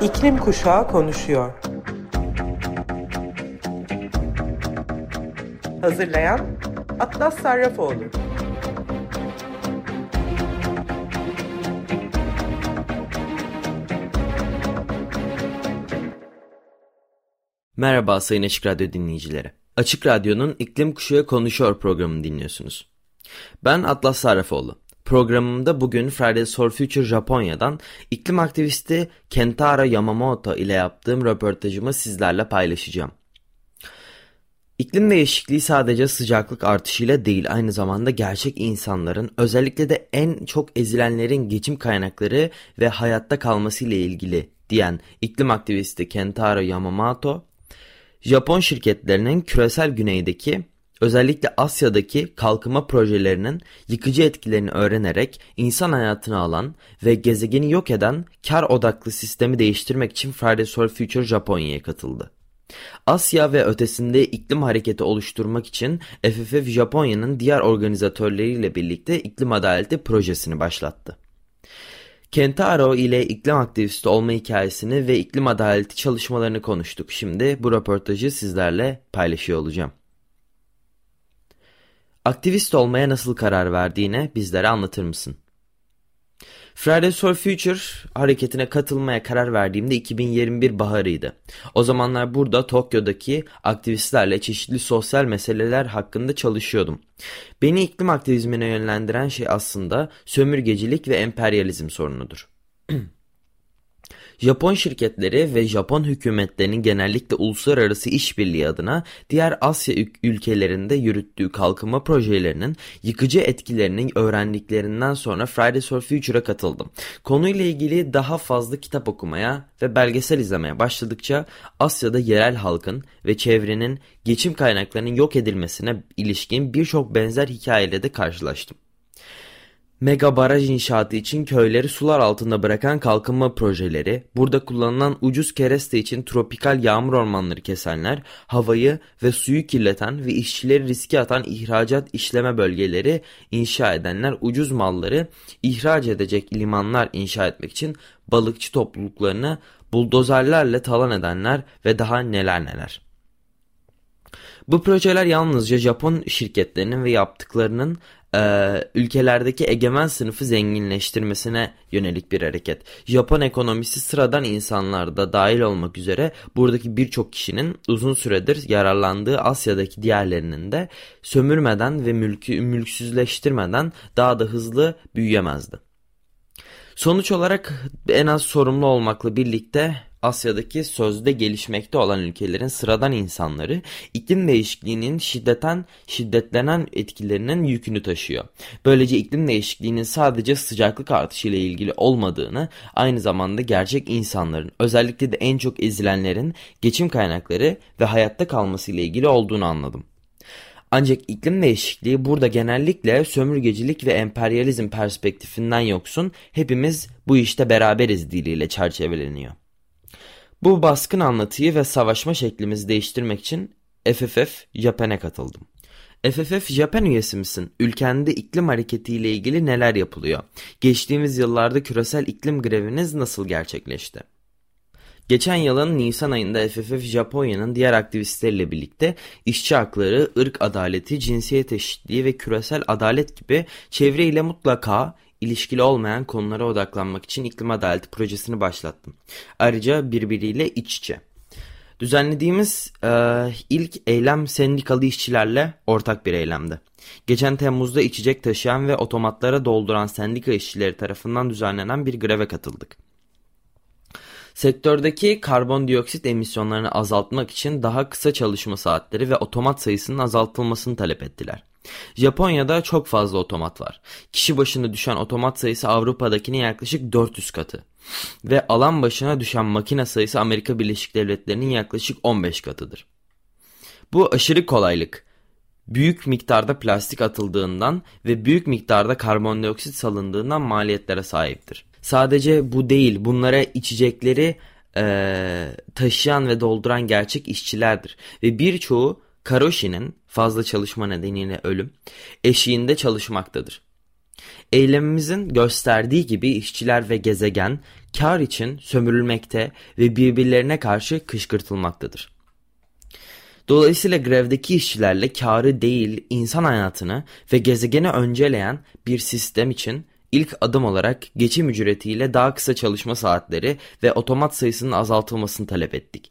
İklim Kuşağı konuşuyor. Hazırlayan Atlas Sarrafoğlu. Merhaba Sayın Açık Radyo dinleyicileri. Açık Radyo'nun İklim Kuşağı Konuşuyor programını dinliyorsunuz. Ben Atlas Sarrafoğlu. Programımda bugün Fridays for Future Japonya'dan iklim aktivisti Kentaro Yamamoto ile yaptığım röportajımı sizlerle paylaşacağım. İklim değişikliği sadece sıcaklık artışıyla değil aynı zamanda gerçek insanların özellikle de en çok ezilenlerin geçim kaynakları ve hayatta kalması ile ilgili diyen iklim aktivisti Kentaro Yamamoto, Japon şirketlerinin küresel güneydeki özellikle Asya'daki kalkınma projelerinin yıkıcı etkilerini öğrenerek insan hayatını alan ve gezegeni yok eden kar odaklı sistemi değiştirmek için Fridays for Future Japonya'ya katıldı. Asya ve ötesinde iklim hareketi oluşturmak için FFF Japonya'nın diğer organizatörleriyle birlikte iklim adaleti projesini başlattı. Kentaro ile iklim aktivisti olma hikayesini ve iklim adaleti çalışmalarını konuştuk. Şimdi bu röportajı sizlerle paylaşıyor olacağım. Aktivist olmaya nasıl karar verdiğine bizlere anlatır mısın? Fridays for Future hareketine katılmaya karar verdiğimde 2021 baharıydı. O zamanlar burada Tokyo'daki aktivistlerle çeşitli sosyal meseleler hakkında çalışıyordum. Beni iklim aktivizmine yönlendiren şey aslında sömürgecilik ve emperyalizm sorunudur. Japon şirketleri ve Japon hükümetlerinin genellikle uluslararası işbirliği adına diğer Asya ülkelerinde yürüttüğü kalkınma projelerinin yıkıcı etkilerinin öğrendiklerinden sonra Fridays for Future'a katıldım. Konuyla ilgili daha fazla kitap okumaya ve belgesel izlemeye başladıkça Asya'da yerel halkın ve çevrenin geçim kaynaklarının yok edilmesine ilişkin birçok benzer hikayeyle de karşılaştım. Mega baraj inşaatı için köyleri sular altında bırakan kalkınma projeleri, burada kullanılan ucuz kereste için tropikal yağmur ormanları kesenler, havayı ve suyu kirleten ve işçileri riske atan ihracat işleme bölgeleri inşa edenler ucuz malları ihraç edecek limanlar inşa etmek için balıkçı topluluklarını buldozerlerle talan edenler ve daha neler neler. Bu projeler yalnızca Japon şirketlerinin ve yaptıklarının e, ülkelerdeki egemen sınıfı zenginleştirmesine yönelik bir hareket. Japon ekonomisi sıradan insanlarda dahil olmak üzere buradaki birçok kişinin uzun süredir yararlandığı Asya'daki diğerlerinin de sömürmeden ve mülkü, mülksüzleştirmeden daha da hızlı büyüyemezdi. Sonuç olarak en az sorumlu olmakla birlikte Asya'daki sözde gelişmekte olan ülkelerin sıradan insanları iklim değişikliğinin şiddeten şiddetlenen etkilerinin yükünü taşıyor. Böylece iklim değişikliğinin sadece sıcaklık artışı ile ilgili olmadığını, aynı zamanda gerçek insanların, özellikle de en çok ezilenlerin geçim kaynakları ve hayatta kalması ile ilgili olduğunu anladım. Ancak iklim değişikliği burada genellikle sömürgecilik ve emperyalizm perspektifinden yoksun, hepimiz bu işte beraberiz diliyle çerçeveleniyor. Bu baskın anlatıyı ve savaşma şeklimizi değiştirmek için FFF Japan'e katıldım. FFF Japan üyesi misin? Ülkende iklim hareketiyle ilgili neler yapılıyor? Geçtiğimiz yıllarda küresel iklim greviniz nasıl gerçekleşti? Geçen yılın Nisan ayında FFF Japonya'nın diğer aktivistleriyle birlikte işçi hakları, ırk adaleti, cinsiyet eşitliği ve küresel adalet gibi çevre ile mutlaka ilişkili olmayan konulara odaklanmak için iklim adaleti projesini başlattım. Ayrıca birbiriyle iç içe. Düzenlediğimiz e, ilk eylem sendikalı işçilerle ortak bir eylemdi. Geçen Temmuz'da içecek taşıyan ve otomatlara dolduran sendika işçileri tarafından düzenlenen bir greve katıldık. Sektördeki karbondioksit emisyonlarını azaltmak için daha kısa çalışma saatleri ve otomat sayısının azaltılmasını talep ettiler. Japonya'da çok fazla otomat var. Kişi başına düşen otomat sayısı Avrupa'dakinin yaklaşık 400 katı. Ve alan başına düşen makine sayısı Amerika Birleşik Devletleri'nin yaklaşık 15 katıdır. Bu aşırı kolaylık büyük miktarda plastik atıldığından ve büyük miktarda karbondioksit salındığından maliyetlere sahiptir. Sadece bu değil bunlara içecekleri e, taşıyan ve dolduran gerçek işçilerdir ve birçoğu Karoshi'nin fazla çalışma nedeniyle ölüm eşiğinde çalışmaktadır. Eylemimizin gösterdiği gibi işçiler ve gezegen kar için sömürülmekte ve birbirlerine karşı kışkırtılmaktadır. Dolayısıyla grevdeki işçilerle karı değil insan hayatını ve gezegeni önceleyen bir sistem için ilk adım olarak geçim ücretiyle daha kısa çalışma saatleri ve otomat sayısının azaltılmasını talep ettik.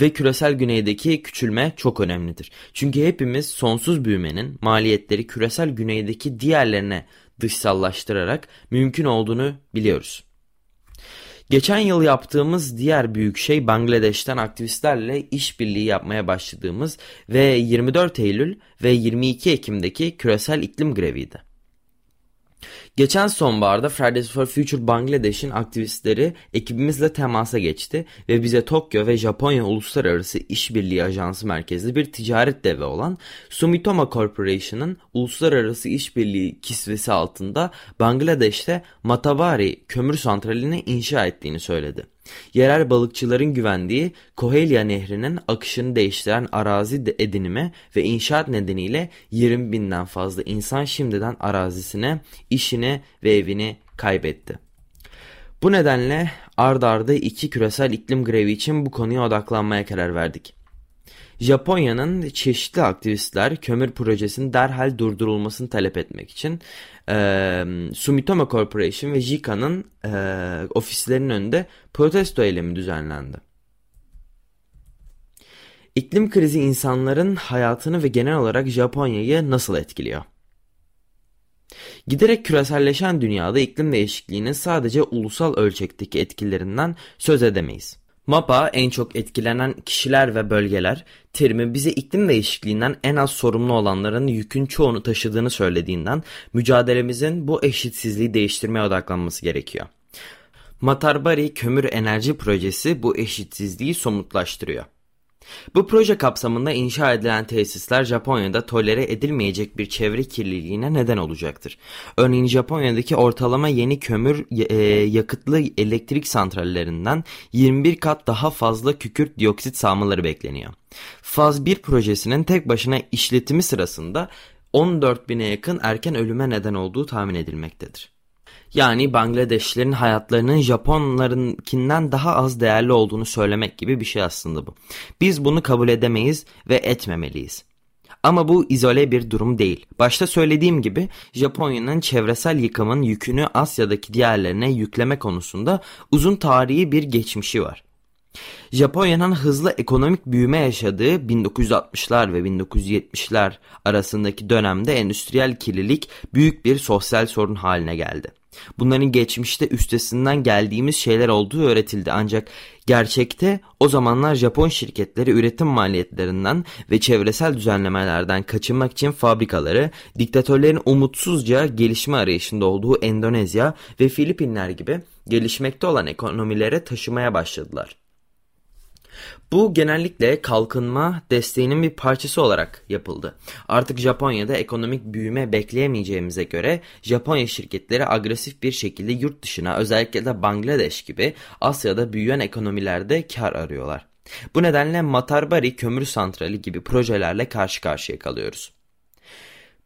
Ve küresel güneydeki küçülme çok önemlidir. Çünkü hepimiz sonsuz büyümenin maliyetleri küresel güneydeki diğerlerine dışsallaştırarak mümkün olduğunu biliyoruz. Geçen yıl yaptığımız diğer büyük şey Bangladeş'ten aktivistlerle işbirliği yapmaya başladığımız ve 24 Eylül ve 22 Ekim'deki küresel iklim greviydi. Geçen sonbaharda Fridays for Future Bangladesh'in aktivistleri ekibimizle temasa geçti ve bize Tokyo ve Japonya Uluslararası İşbirliği Ajansı merkezli bir ticaret devi olan Sumitomo Corporation'ın uluslararası işbirliği kisvesi altında Bangladeş'te Matavari kömür santralini inşa ettiğini söyledi. Yerel balıkçıların güvendiği Kohelya Nehri'nin akışını değiştiren arazi edinimi ve inşaat nedeniyle 20 binden fazla insan şimdiden arazisine, işini ve evini kaybetti. Bu nedenle ard arda iki küresel iklim grevi için bu konuya odaklanmaya karar verdik. Japonya'nın çeşitli aktivistler kömür projesinin derhal durdurulmasını talep etmek için e, Sumitomo Corporation ve JICA'nın e, ofislerinin önünde protesto eylemi düzenlendi. İklim krizi insanların hayatını ve genel olarak Japonya'yı nasıl etkiliyor? Giderek küreselleşen dünyada iklim değişikliğinin sadece ulusal ölçekteki etkilerinden söz edemeyiz. MAPA en çok etkilenen kişiler ve bölgeler terimi bize iklim değişikliğinden en az sorumlu olanların yükün çoğunu taşıdığını söylediğinden mücadelemizin bu eşitsizliği değiştirmeye odaklanması gerekiyor. Matarbari Kömür Enerji Projesi bu eşitsizliği somutlaştırıyor. Bu proje kapsamında inşa edilen tesisler Japonya'da tolere edilmeyecek bir çevre kirliliğine neden olacaktır. Örneğin Japonya'daki ortalama yeni kömür e, yakıtlı elektrik santrallerinden 21 kat daha fazla kükürt dioksit salmaları bekleniyor. Faz 1 projesinin tek başına işletimi sırasında 14 bine yakın erken ölüme neden olduğu tahmin edilmektedir. Yani Bangladeşlilerin hayatlarının Japonlarınkinden daha az değerli olduğunu söylemek gibi bir şey aslında bu. Biz bunu kabul edemeyiz ve etmemeliyiz. Ama bu izole bir durum değil. Başta söylediğim gibi Japonya'nın çevresel yıkımın yükünü Asya'daki diğerlerine yükleme konusunda uzun tarihi bir geçmişi var. Japonya'nın hızlı ekonomik büyüme yaşadığı 1960'lar ve 1970'ler arasındaki dönemde endüstriyel kirlilik büyük bir sosyal sorun haline geldi. Bunların geçmişte üstesinden geldiğimiz şeyler olduğu öğretildi ancak gerçekte o zamanlar Japon şirketleri üretim maliyetlerinden ve çevresel düzenlemelerden kaçınmak için fabrikaları diktatörlerin umutsuzca gelişme arayışında olduğu Endonezya ve Filipinler gibi gelişmekte olan ekonomilere taşımaya başladılar. Bu genellikle kalkınma desteğinin bir parçası olarak yapıldı. Artık Japonya'da ekonomik büyüme bekleyemeyeceğimize göre Japonya şirketleri agresif bir şekilde yurt dışına özellikle de Bangladeş gibi Asya'da büyüyen ekonomilerde kar arıyorlar. Bu nedenle Matarbari kömür santrali gibi projelerle karşı karşıya kalıyoruz.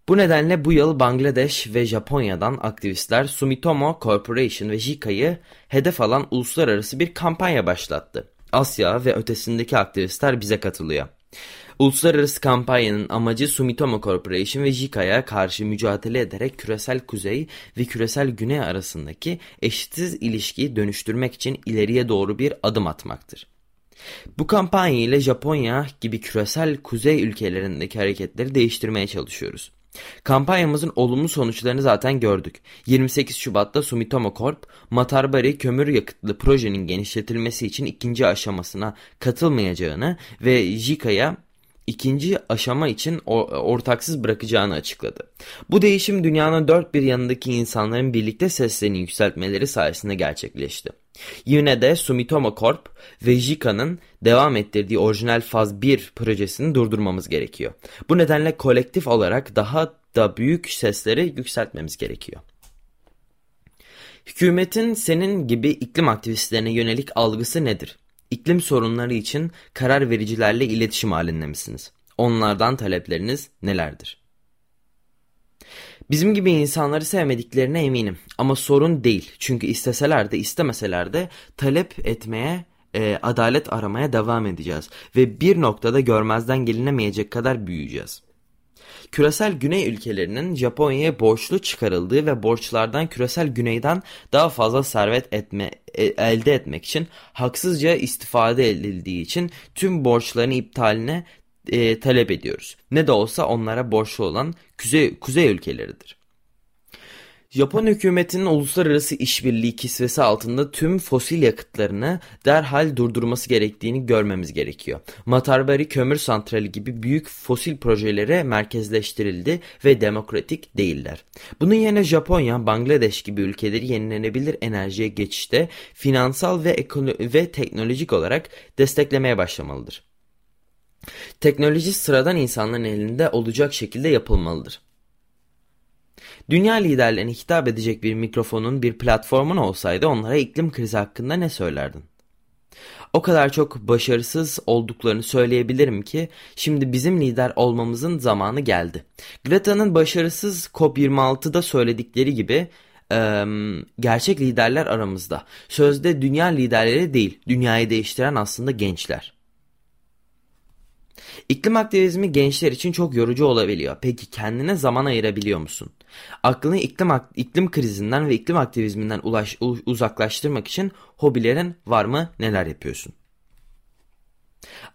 Bu nedenle bu yıl Bangladeş ve Japonya'dan aktivistler Sumitomo Corporation ve JICA'yı hedef alan uluslararası bir kampanya başlattı. Asya ve ötesindeki aktivistler bize katılıyor. Uluslararası kampanyanın amacı Sumitomo Corporation ve JICA'ya karşı mücadele ederek küresel kuzey ve küresel güney arasındaki eşitsiz ilişkiyi dönüştürmek için ileriye doğru bir adım atmaktır. Bu kampanya ile Japonya gibi küresel kuzey ülkelerindeki hareketleri değiştirmeye çalışıyoruz. Kampanyamızın olumlu sonuçlarını zaten gördük. 28 Şubat'ta Sumitomo Corp, Matarbari kömür yakıtlı projenin genişletilmesi için ikinci aşamasına katılmayacağını ve JICA'ya ikinci aşama için ortaksız bırakacağını açıkladı. Bu değişim dünyanın dört bir yanındaki insanların birlikte seslerini yükseltmeleri sayesinde gerçekleşti. Yine de Sumitomo Corp ve JICA'nın devam ettirdiği orijinal faz 1 projesini durdurmamız gerekiyor. Bu nedenle kolektif olarak daha da büyük sesleri yükseltmemiz gerekiyor. Hükümetin senin gibi iklim aktivistlerine yönelik algısı nedir? İklim sorunları için karar vericilerle iletişim halinde misiniz? Onlardan talepleriniz nelerdir? Bizim gibi insanları sevmediklerine eminim ama sorun değil. Çünkü isteseler de istemeseler de talep etmeye, e, adalet aramaya devam edeceğiz. Ve bir noktada görmezden gelinemeyecek kadar büyüyeceğiz. Küresel güney ülkelerinin Japonya'ya borçlu çıkarıldığı ve borçlardan küresel güneyden daha fazla servet etme, e, elde etmek için haksızca istifade edildiği için tüm borçların iptaline e, talep ediyoruz. Ne de olsa onlara borçlu olan kuzey, kuzey ülkeleridir. Japon hükümetinin uluslararası işbirliği kisvesi altında tüm fosil yakıtlarını derhal durdurması gerektiğini görmemiz gerekiyor. Matarbari kömür santrali gibi büyük fosil projelere merkezleştirildi ve demokratik değiller. Bunun yerine Japonya, Bangladeş gibi ülkeleri yenilenebilir enerjiye geçişte finansal ve, ve teknolojik olarak desteklemeye başlamalıdır. Teknoloji sıradan insanların elinde olacak şekilde yapılmalıdır. Dünya liderlerine hitap edecek bir mikrofonun, bir platformun olsaydı onlara iklim krizi hakkında ne söylerdin? O kadar çok başarısız olduklarını söyleyebilirim ki şimdi bizim lider olmamızın zamanı geldi. Greta'nın başarısız COP26'da söyledikleri gibi gerçek liderler aramızda. Sözde dünya liderleri değil, dünyayı değiştiren aslında gençler. İklim aktivizmi gençler için çok yorucu olabiliyor. Peki kendine zaman ayırabiliyor musun? Aklını iklim, iklim krizinden ve iklim aktivizminden ulaş, uzaklaştırmak için hobilerin var mı? Neler yapıyorsun?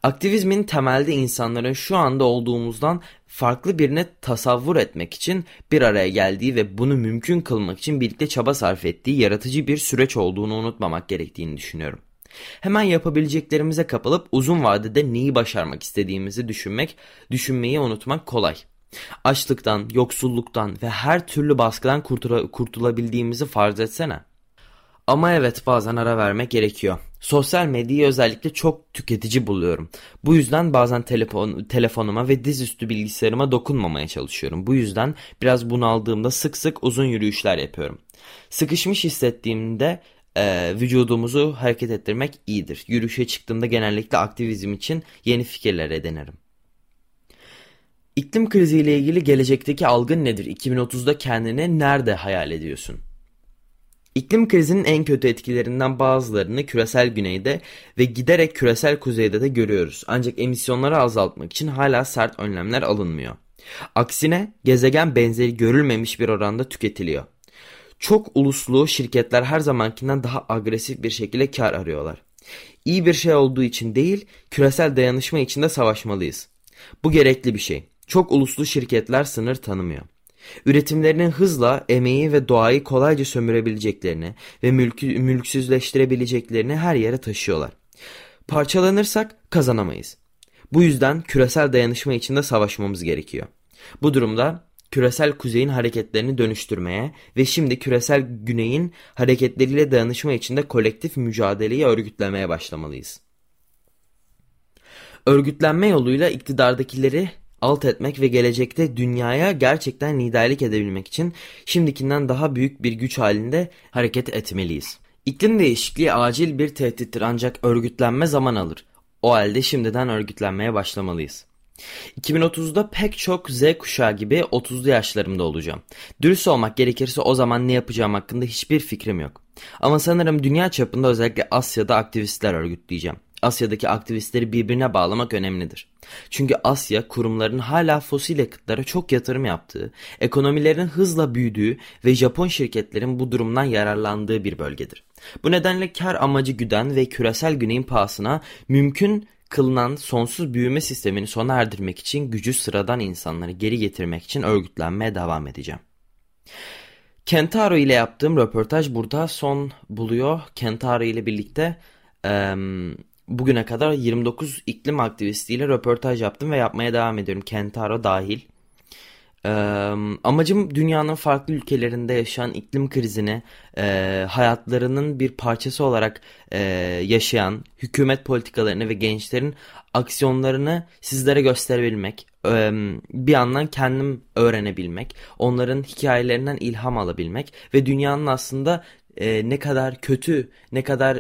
Aktivizmin temelde insanların şu anda olduğumuzdan farklı birine tasavvur etmek için bir araya geldiği ve bunu mümkün kılmak için birlikte çaba sarf ettiği yaratıcı bir süreç olduğunu unutmamak gerektiğini düşünüyorum. Hemen yapabileceklerimize kapılıp uzun vadede neyi başarmak istediğimizi düşünmek, düşünmeyi unutmak kolay. Açlıktan, yoksulluktan ve her türlü baskıdan kurtula, kurtulabildiğimizi farz etsene. Ama evet bazen ara vermek gerekiyor. Sosyal medyayı özellikle çok tüketici buluyorum. Bu yüzden bazen telefon, telefonuma ve dizüstü bilgisayarıma dokunmamaya çalışıyorum. Bu yüzden biraz bunaldığımda sık sık uzun yürüyüşler yapıyorum. Sıkışmış hissettiğimde e, vücudumuzu hareket ettirmek iyidir. Yürüyüşe çıktığımda genellikle aktivizm için yeni fikirler edinirim. İklim kriziyle ilgili gelecekteki algın nedir? 2030'da kendini nerede hayal ediyorsun? İklim krizinin en kötü etkilerinden bazılarını küresel güneyde ve giderek küresel kuzeyde de görüyoruz. Ancak emisyonları azaltmak için hala sert önlemler alınmıyor. Aksine gezegen benzeri görülmemiş bir oranda tüketiliyor. Çok uluslu şirketler her zamankinden daha agresif bir şekilde kar arıyorlar. İyi bir şey olduğu için değil, küresel dayanışma için de savaşmalıyız. Bu gerekli bir şey. Çok uluslu şirketler sınır tanımıyor. Üretimlerinin hızla emeği ve doğayı kolayca sömürebileceklerini ve mülkü, mülksüzleştirebileceklerini her yere taşıyorlar. Parçalanırsak kazanamayız. Bu yüzden küresel dayanışma için de savaşmamız gerekiyor. Bu durumda küresel kuzeyin hareketlerini dönüştürmeye ve şimdi küresel güneyin hareketleriyle dayanışma içinde kolektif mücadeleyi örgütlemeye başlamalıyız. Örgütlenme yoluyla iktidardakileri alt etmek ve gelecekte dünyaya gerçekten liderlik edebilmek için şimdikinden daha büyük bir güç halinde hareket etmeliyiz. İklim değişikliği acil bir tehdittir ancak örgütlenme zaman alır. O halde şimdiden örgütlenmeye başlamalıyız. 2030'da pek çok Z kuşağı gibi 30'lu yaşlarımda olacağım. Dürüst olmak gerekirse o zaman ne yapacağım hakkında hiçbir fikrim yok. Ama sanırım dünya çapında özellikle Asya'da aktivistler örgütleyeceğim. Asya'daki aktivistleri birbirine bağlamak önemlidir. Çünkü Asya kurumların hala fosil yakıtlara çok yatırım yaptığı, ekonomilerin hızla büyüdüğü ve Japon şirketlerin bu durumdan yararlandığı bir bölgedir. Bu nedenle kar amacı güden ve küresel güneyin pahasına mümkün kılınan sonsuz büyüme sistemini sona erdirmek için gücü sıradan insanları geri getirmek için örgütlenmeye devam edeceğim. Kentaro ile yaptığım röportaj burada son buluyor. Kentaro ile birlikte e, bugüne kadar 29 iklim aktivistiyle röportaj yaptım ve yapmaya devam ediyorum. Kentaro dahil. Ee, amacım dünyanın farklı ülkelerinde yaşayan iklim krizini e, hayatlarının bir parçası olarak e, yaşayan hükümet politikalarını ve gençlerin aksiyonlarını sizlere gösterebilmek, bir yandan kendim öğrenebilmek, onların hikayelerinden ilham alabilmek ve dünyanın aslında ne kadar kötü, ne kadar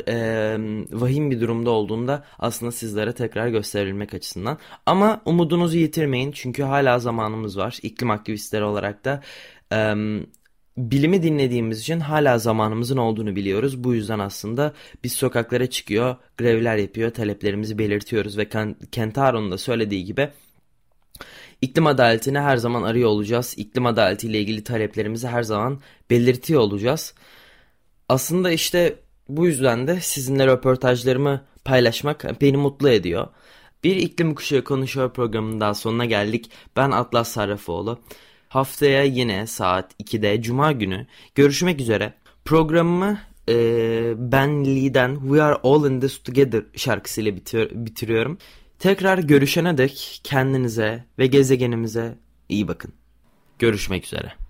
vahim bir durumda olduğunda aslında sizlere tekrar gösterebilmek açısından. Ama umudunuzu yitirmeyin çünkü hala zamanımız var. İklim aktivistleri olarak da bilimi dinlediğimiz için hala zamanımızın olduğunu biliyoruz. Bu yüzden aslında biz sokaklara çıkıyor, grevler yapıyor, taleplerimizi belirtiyoruz ve Kentaro'nun da söylediği gibi İklim adaletini her zaman arıyor olacağız. İklim adaletiyle ilgili taleplerimizi her zaman belirtiyor olacağız. Aslında işte bu yüzden de sizinle röportajlarımı paylaşmak beni mutlu ediyor. Bir iklim kuşağı konuşuyor programının daha sonuna geldik. Ben Atlas Sarrafoğlu. Haftaya yine saat 2'de Cuma günü görüşmek üzere. Programımı e, Ben Lee'den We Are All In This Together şarkısıyla bitir bitiriyorum. Tekrar görüşene dek kendinize ve gezegenimize iyi bakın. Görüşmek üzere.